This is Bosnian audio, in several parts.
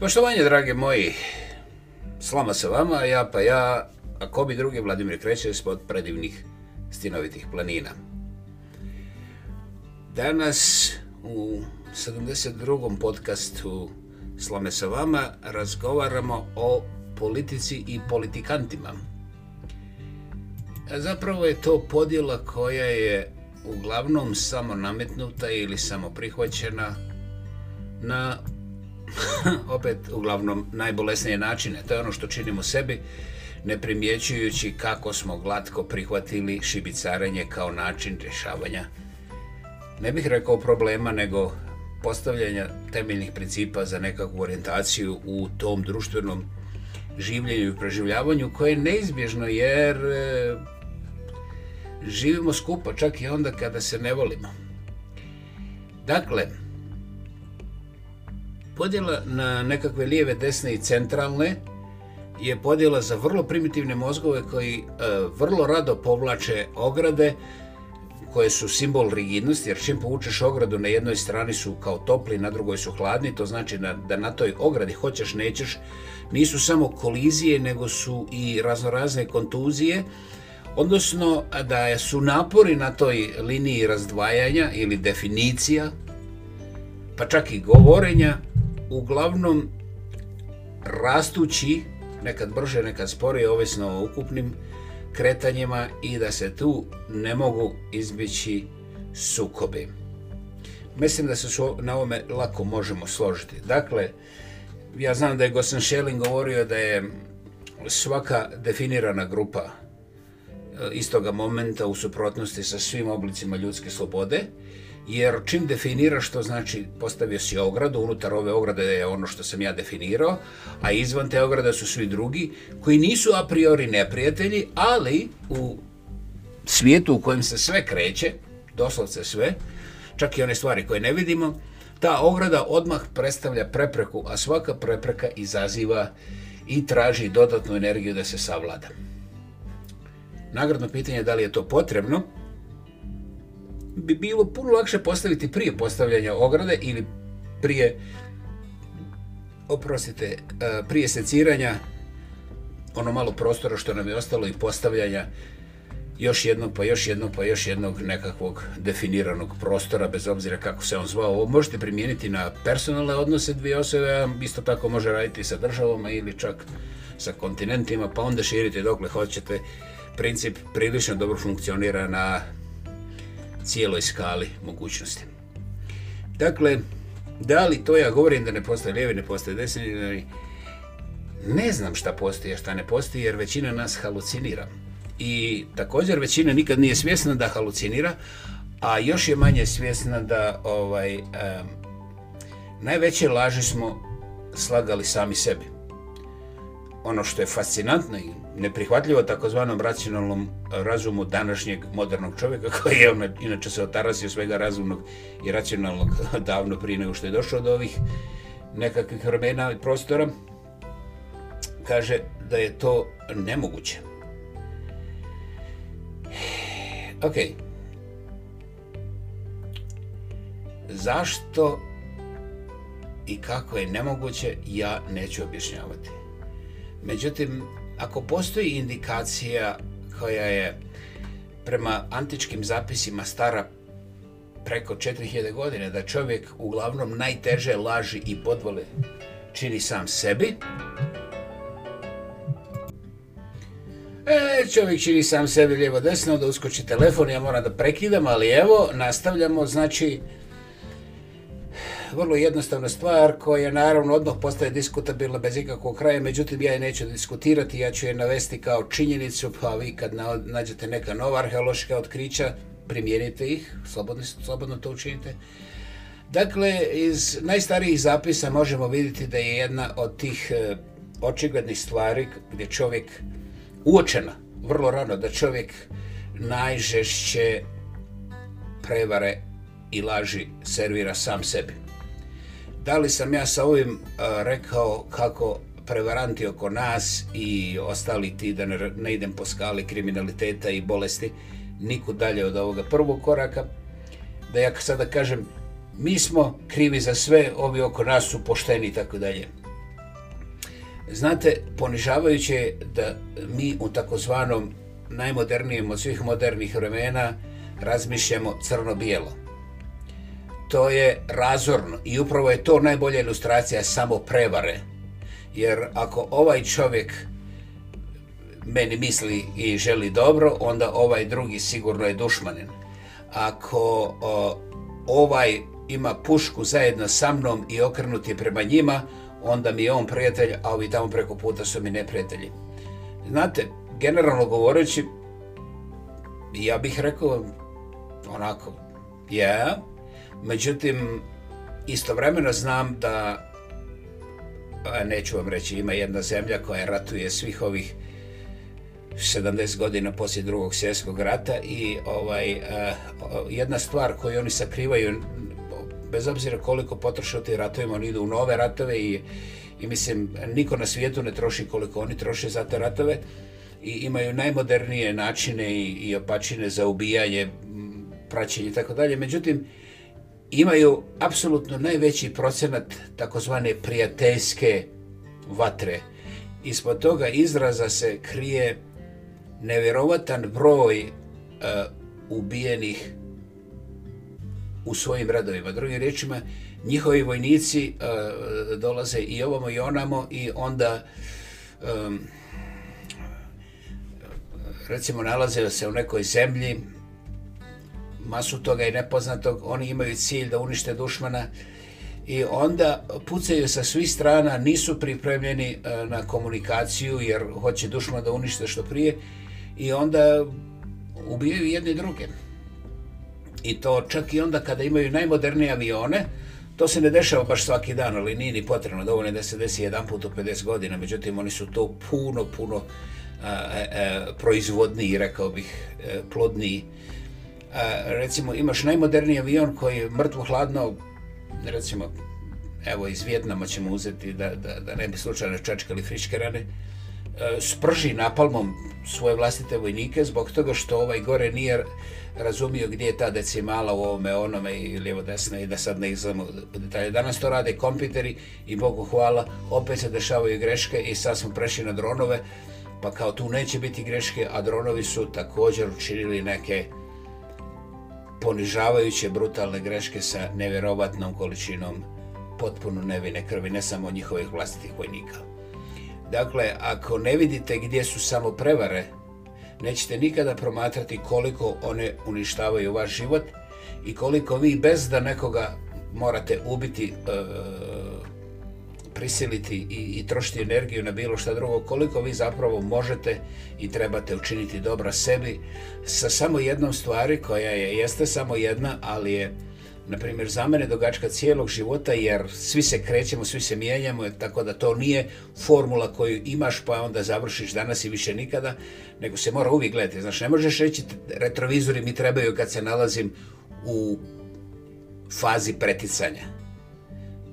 Poštovanje, dragi moji, slama se vama, ja pa ja, a ko bi drugi Vladimir Kreće od predivnih stinovitih planina. Danas u 72. podcastu Slame sa vama razgovaramo o politici i politikantima. zapravo je to podjela koja je uglavnom samo nametnuta ili samo prihvaćena na opet uglavnom najbolesnije načine. To je ono što činimo sebi, ne primjećujući kako smo glatko prihvatili šibicarenje kao način rješavanja. Ne bih rekao problema, nego postavljanja temeljnih principa za nekakvu orijentaciju u tom društvenom življenju i preživljavanju koje je neizbježno jer e, živimo skupa čak i onda kada se ne volimo. Dakle, Podjela na nekakve lijeve, desne i centralne je podjela za vrlo primitivne mozgove koji e, vrlo rado povlače ograde koje su simbol rigidnosti, jer čim povučeš ogradu na jednoj strani su kao topli, na drugoj su hladni, to znači da, na toj ogradi hoćeš, nećeš, nisu samo kolizije, nego su i raznorazne kontuzije, odnosno da su napori na toj liniji razdvajanja ili definicija, pa čak i govorenja, uglavnom rastući, nekad brže, nekad sporije, ovisno o ukupnim kretanjima i da se tu ne mogu izbjeći sukobi. Mislim da se na ovome lako možemo složiti. Dakle, ja znam da je Gosen Schelling govorio da je svaka definirana grupa e, istoga momenta u suprotnosti sa svim oblicima ljudske slobode jer čim definiraš što znači postavio si ogradu, unutar ove ograde je ono što sam ja definirao, a izvan te ograde su svi drugi koji nisu a priori neprijatelji, ali u svijetu u kojem se sve kreće, doslovce sve, čak i one stvari koje ne vidimo, ta ograda odmah predstavlja prepreku, a svaka prepreka izaziva i traži dodatnu energiju da se savlada. Nagradno pitanje je da li je to potrebno, bi bilo puno lakše postaviti prije postavljanja ograde ili prije oprostite, e, prije seciranja ono malo prostora što nam je ostalo i postavljanja još jednog, pa još jednog, pa još jednog nekakvog definiranog prostora, bez obzira kako se on zvao. Ovo možete primijeniti na personalne odnose dvije osobe, isto tako može raditi sa državama ili čak sa kontinentima, pa onda širite dokle hoćete. Princip prilično dobro funkcionira na cijeloj skali mogućnosti. Dakle, da li to ja govorim da ne postoje lijevi, ne postoje desni, ne znam šta postoji, a šta ne postoji, jer većina nas halucinira. I također većina nikad nije svjesna da halucinira, a još je manje svjesna da ovaj, najveće laži smo slagali sami sebi ono što je fascinantno i neprihvatljivo takozvanom racionalnom e, razumu današnjeg modernog čovjeka koji je ono, inače se otarasio svega razumnog i racionalnog davno prije nego što je došao do ovih nekakvih vremena i prostora kaže da je to nemoguće. Ok. Zašto i kako je nemoguće ja neću objašnjavati. Međutim, ako postoji indikacija koja je prema antičkim zapisima stara preko 4000 godine, da čovjek uglavnom najteže laži i podvole čini sam sebi, E, čovjek čini sam sebi lijevo desno, da uskoči telefon, ja moram da prekidam, ali evo, nastavljamo, znači, vrlo jednostavna stvar koja naravno odmah postaje diskutabilna bez ikakvog kraja, međutim ja je neću diskutirati, ja ću je navesti kao činjenicu, pa vi kad nađete neka nova arheološka otkrića, primjerite ih, slobodno, slobodno to učinite. Dakle, iz najstarijih zapisa možemo vidjeti da je jedna od tih e, očiglednih stvari gdje čovjek uočena vrlo rano da čovjek najžešće prevare i laži servira sam sebi da li sam ja sa ovim eh, rekao kako prevaranti oko nas i ostali ti da ne, idem po skali kriminaliteta i bolesti nikud dalje od ovoga prvog koraka da ja sada kažem mi smo krivi za sve, ovi oko nas su pošteni i tako dalje. Znate, ponižavajuće je da mi u takozvanom najmodernijem od svih modernih vremena razmišljamo crno-bijelo to je razorno i upravo je to najbolja ilustracija samo prevare. Jer ako ovaj čovjek meni misli i želi dobro, onda ovaj drugi sigurno je dušmanin. Ako ovaj ima pušku zajedno sa mnom i okrenut je prema njima, onda mi je on prijatelj, a ovi tamo preko puta su mi neprijatelji. Znate, generalno govoreći, ja bih rekao onako, ja, Međutim, istovremeno znam da, neću vam reći, ima jedna zemlja koja ratuje svih ovih 70 godina poslije drugog svjetskog rata i ovaj, eh, jedna stvar koju oni sakrivaju, bez obzira koliko potroše u ratovima, oni idu u nove ratove i, i mislim, niko na svijetu ne troši koliko oni troše za te ratove i imaju najmodernije načine i, i opačine za ubijanje, praćenje i tako dalje. Međutim, imaju apsolutno najveći procenat takozvane prijateljske vatre. Ispod toga izraza se krije nevjerovatan broj e, ubijenih u svojim radovima. Drugim riječima, njihovi vojnici uh, dolaze i ovamo i onamo i onda e, recimo nalaze se u nekoj zemlji masu toga i nepoznatog, oni imaju cilj da unište dušmana i onda pucaju sa svih strana, nisu pripremljeni e, na komunikaciju jer hoće dušman da unište što prije i onda ubijaju jedni druge. I to čak i onda kada imaju najmodernije avione, to se ne dešava baš svaki dan, ali nije ni potrebno dovoljno da se desi jedan put u 50 godina, međutim oni su to puno, puno e, e, proizvodniji, rekao bih, plodniji recimo imaš najmoderniji avion koji je mrtvo hladno, recimo evo iz Vjetnama ćemo uzeti da, da, da ne bi slučajno čačkali friške rane, sprži napalmom svoje vlastite vojnike zbog toga što ovaj gore nije razumio gdje je ta decimala u ovome onome i lijevo desno i da sad ne detalje. Danas to rade kompiteri i Bogu hvala, opet se dešavaju greške i sad smo prešli na dronove, pa kao tu neće biti greške, a dronovi su također učinili neke ponižavajuće brutalne greške sa nevjerovatnom količinom potpuno nevine krvi, ne samo njihovih vlastitih vojnika. Dakle, ako ne vidite gdje su samo prevare, nećete nikada promatrati koliko one uništavaju vaš život i koliko vi bez da nekoga morate ubiti e, prisiliti i, trošiti energiju na bilo što drugo, koliko vi zapravo možete i trebate učiniti dobra sebi sa samo jednom stvari koja je, jeste samo jedna, ali je na primjer za mene dogačka cijelog života jer svi se krećemo, svi se mijenjamo tako da to nije formula koju imaš pa onda završiš danas i više nikada nego se mora uvijek gledati Znaš, ne možeš reći retrovizori mi trebaju kad se nalazim u fazi preticanja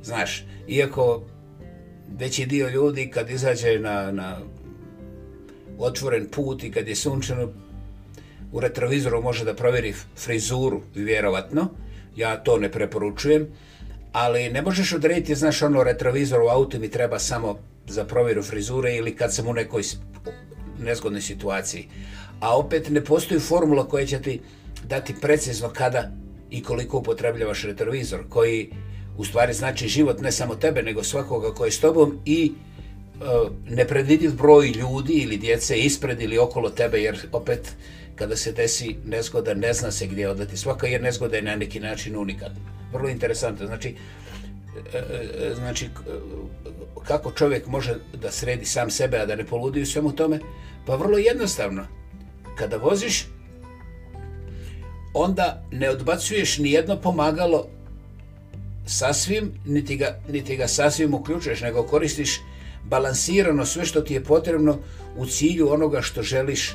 znaš, iako veći dio ljudi kad izađe na, na otvoren put i kad je sunčano u retrovizoru može da provjeri frizuru, vjerovatno. Ja to ne preporučujem. Ali ne možeš odrediti, znaš, ono retrovizor u autu mi treba samo za provjeru frizure ili kad sam u nekoj nezgodnoj situaciji. A opet ne postoji formula koja će ti dati precizno kada i koliko upotrebljavaš retrovizor, koji u stvari znači život ne samo tebe, nego svakoga koji je s tobom i ne nepredvidiv broj ljudi ili djece ispred ili okolo tebe, jer opet kada se desi nezgoda, ne zna se gdje odati. Svaka jer nezgoda je na neki način unikatna. Vrlo interesantno. Znači, e, e, e, znači, kako čovjek može da sredi sam sebe, a da ne poludi u svemu tome? Pa vrlo jednostavno. Kada voziš, onda ne odbacuješ ni jedno pomagalo sasvim, niti ga, niti ga sasvim uključuješ, nego koristiš balansirano sve što ti je potrebno u cilju onoga što želiš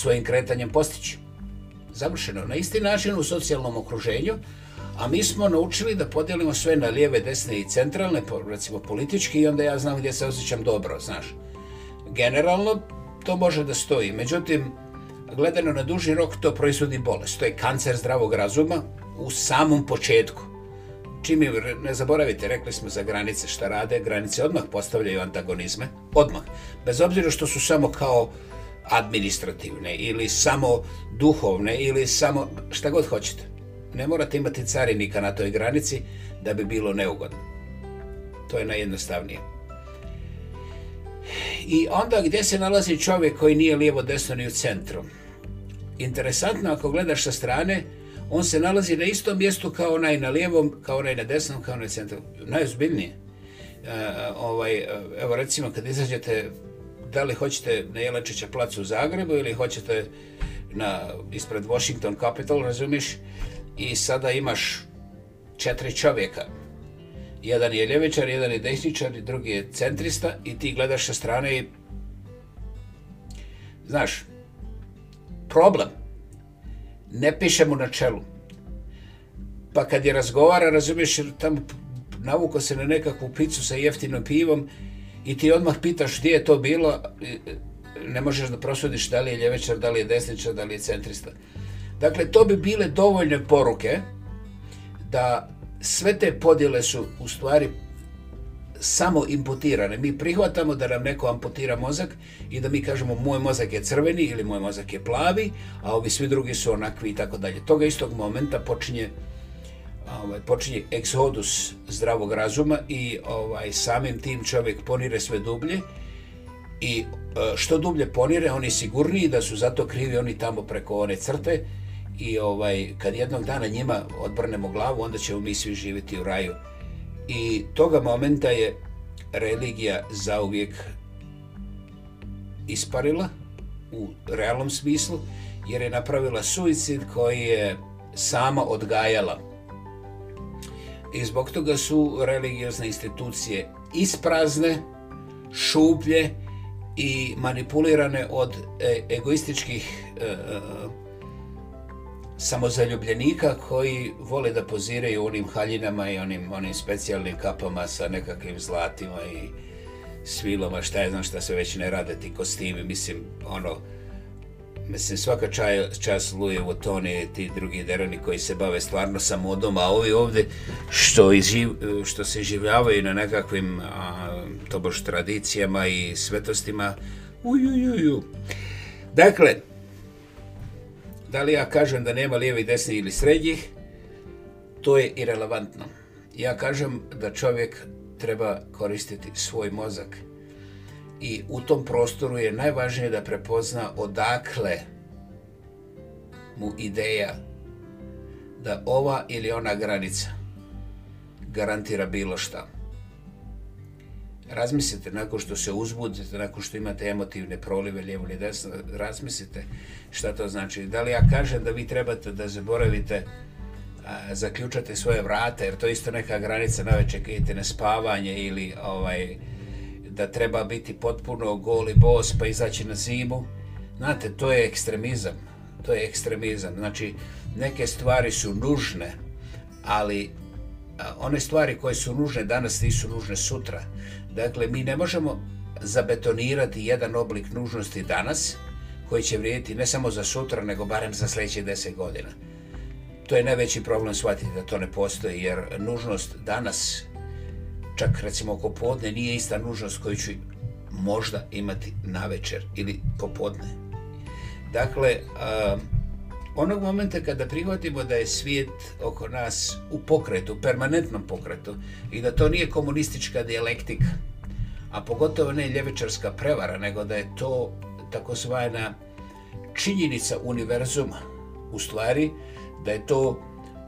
svojim kretanjem postići. Završeno. Na isti način u socijalnom okruženju, a mi smo naučili da podijelimo sve na lijeve, desne i centralne, recimo politički, i onda ja znam gdje se osjećam dobro, znaš. Generalno, to može da stoji. Međutim, gledano na duži rok, to proizvodi bolest. To je kancer zdravog razuma u samom početku čime, ne zaboravite, rekli smo za granice šta rade, granice odmah postavljaju antagonizme, odmah. Bez obzira što su samo kao administrativne ili samo duhovne ili samo šta god hoćete. Ne morate imati carinika na toj granici da bi bilo neugodno. To je najjednostavnije. I onda gdje se nalazi čovjek koji nije lijevo, desno ni u centru? Interesantno ako gledaš sa strane, on se nalazi na istom mjestu kao onaj na lijevom, kao onaj na desnom, kao onaj centru. Najozbiljnije. E, ovaj, e, evo recimo kad izađete da li hoćete na Jelačića placu u Zagrebu ili hoćete na, ispred Washington Capital, razumiš, i sada imaš četiri čovjeka. Jedan je ljevičar, jedan je desničar, drugi je centrista i ti gledaš sa strane i znaš, problem ne piše mu na čelu. Pa kad je razgovara, razumiješ, tamo navuko se na nekakvu picu sa jeftinom pivom i ti odmah pitaš gdje je to bilo, e, ne možeš da prosudiš da li je ljevečar, da li je desničar, da li je centrista. Dakle, to bi bile dovoljne poruke da sve te podjele su u stvari samo imputirane. Mi prihvatamo da nam neko amputira mozak i da mi kažemo moj mozak je crveni ili moj mozak je plavi, a ovi svi drugi su onakvi i tako dalje. Toga istog momenta počinje ovaj, počinje eksodus zdravog razuma i ovaj, samim tim čovjek ponire sve dublje i e, što dublje ponire, oni sigurniji da su zato krivi oni tamo preko one crte i ovaj, kad jednog dana njima odbrnemo glavu, onda ćemo mi svi živjeti u raju i toga momenta je religija zauvijek isparila u realnom smislu jer je napravila suicid koji je sama odgajala. I zbog toga su religiozne institucije isprazne, šuplje i manipulirane od e, egoističkih e, e, samozaljubljenika koji vole da poziraju onim haljinama i onim, onim specijalnim kapama sa nekakvim zlatima i sviloma, šta je znam šta se već ne rade ti kostimi, mislim ono Mislim, svaka čaj, čas Luje u i ti drugi derani koji se bave stvarno sa modom, a ovi ovdje što, što se življavaju na nekakvim a, tobož tradicijama i svetostima, ujujuju. Dakle, da li ja kažem da nema lijevih, desnih ili srednjih, to je irelevantno. Ja kažem da čovjek treba koristiti svoj mozak i u tom prostoru je najvažnije da prepozna odakle mu ideja da ova ili ona granica garantira bilo šta razmislite nakon što se uzbudite, nakon što imate emotivne prolive lijevo ili desno, razmislite šta to znači. Da li ja kažem da vi trebate da zaboravite a, zaključate svoje vrate, jer to je isto neka granica navečer kad idete na spavanje ili ovaj, da treba biti potpuno goli bos pa izaći na zimu. Znate, to je ekstremizam. To je ekstremizam. Znači, neke stvari su nužne, ali one stvari koje su nužne danas nisu nužne sutra. Dakle, mi ne možemo zabetonirati jedan oblik nužnosti danas, koji će vrijediti ne samo za sutra, nego barem za sljedećih deset godina. To je najveći problem shvatiti da to ne postoji, jer nužnost danas, čak recimo oko nije ista nužnost koju ću možda imati na večer ili popodne. Dakle, onog momenta kada prihvatimo da je svijet oko nas u pokretu, permanentnom pokretu i da to nije komunistička dijalektika, a pogotovo ne ljevičarska prevara, nego da je to takozvana činjenica univerzuma, u stvari da je to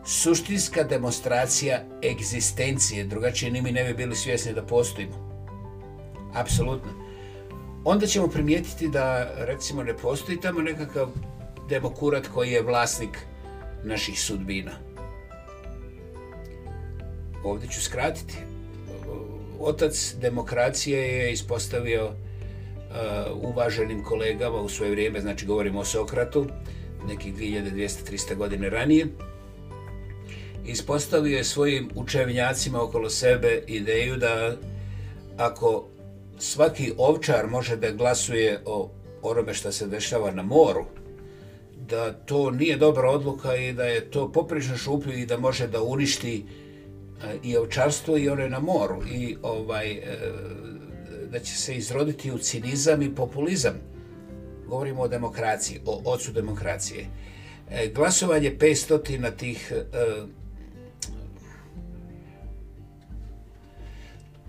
suštinska demonstracija egzistencije, drugačije ni mi ne bi bili svjesni da postojimo. Apsolutno. Onda ćemo primijetiti da recimo ne postoji tamo nekakav demokurat koji je vlasnik naših sudbina. Ovdje ću skratiti. Otac demokracije je ispostavio uh, uvaženim kolegama u svoje vrijeme, znači govorimo o Sokratu, nekih 2200-300 godine ranije, ispostavio je svojim učenjacima okolo sebe ideju da ako svaki ovčar može da glasuje o onome što se dešava na moru, da to nije dobra odluka i da je to poprično šuplje i da može da uništi e, i ovčarstvo i one na moru i ovaj, e, da će se izroditi u cinizam i populizam. Govorimo o demokraciji, o ocu demokracije. E, glasovanje 500 tih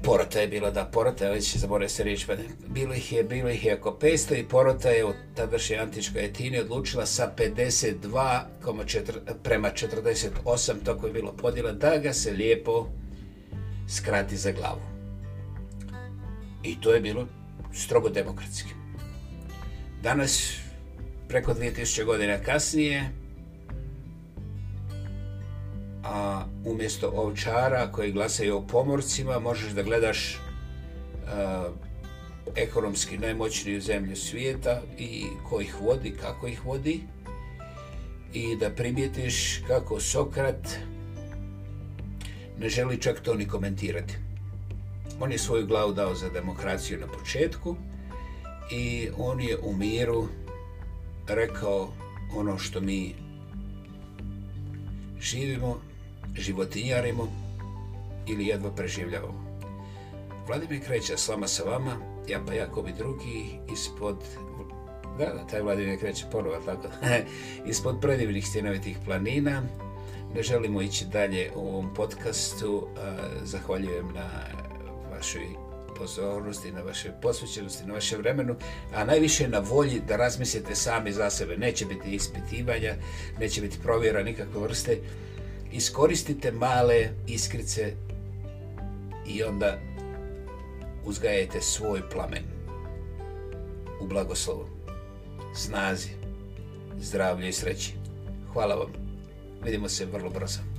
porota je bila, da, porota, ali će zaboraviti se reći, pa bilo ih je, bilo ih je oko 500 i porota je u tadašnjoj antičkoj etini odlučila sa 52 prema 48, to je bilo podjela, da ga se lijepo skrati za glavu. I to je bilo strogo demokratski. Danas, preko 2000 godina kasnije, a umjesto ovčara koji glasaju o pomorcima možeš da gledaš uh, ekonomski najmoćniju zemlju svijeta i ko ih vodi, kako ih vodi i da primijetiš kako Sokrat ne želi čak to ni komentirati. On je svoju glavu dao za demokraciju na početku i on je u miru rekao ono što mi živimo životinjarimo ili jedva preživljavamo. Vladimir Kreća, slama sa vama, ja pa bi drugi ispod da, da, taj Vladimir kreće ponovo, tako Ispod predivnih stjenovitih planina. Ne želimo ići dalje u ovom podcastu. Zahvaljujem na vašoj pozornosti, na vašoj posvećenosti, na vašem vremenu, a najviše na volji da razmislite sami za sebe. Neće biti ispitivanja, neće biti provjera nikakve vrste. Iskoristite male iskrice i onda uzgajajte svoj plamen u blagoslovu, snazi, zdravlje i sreći. Hvala vam. Vidimo se vrlo brzo.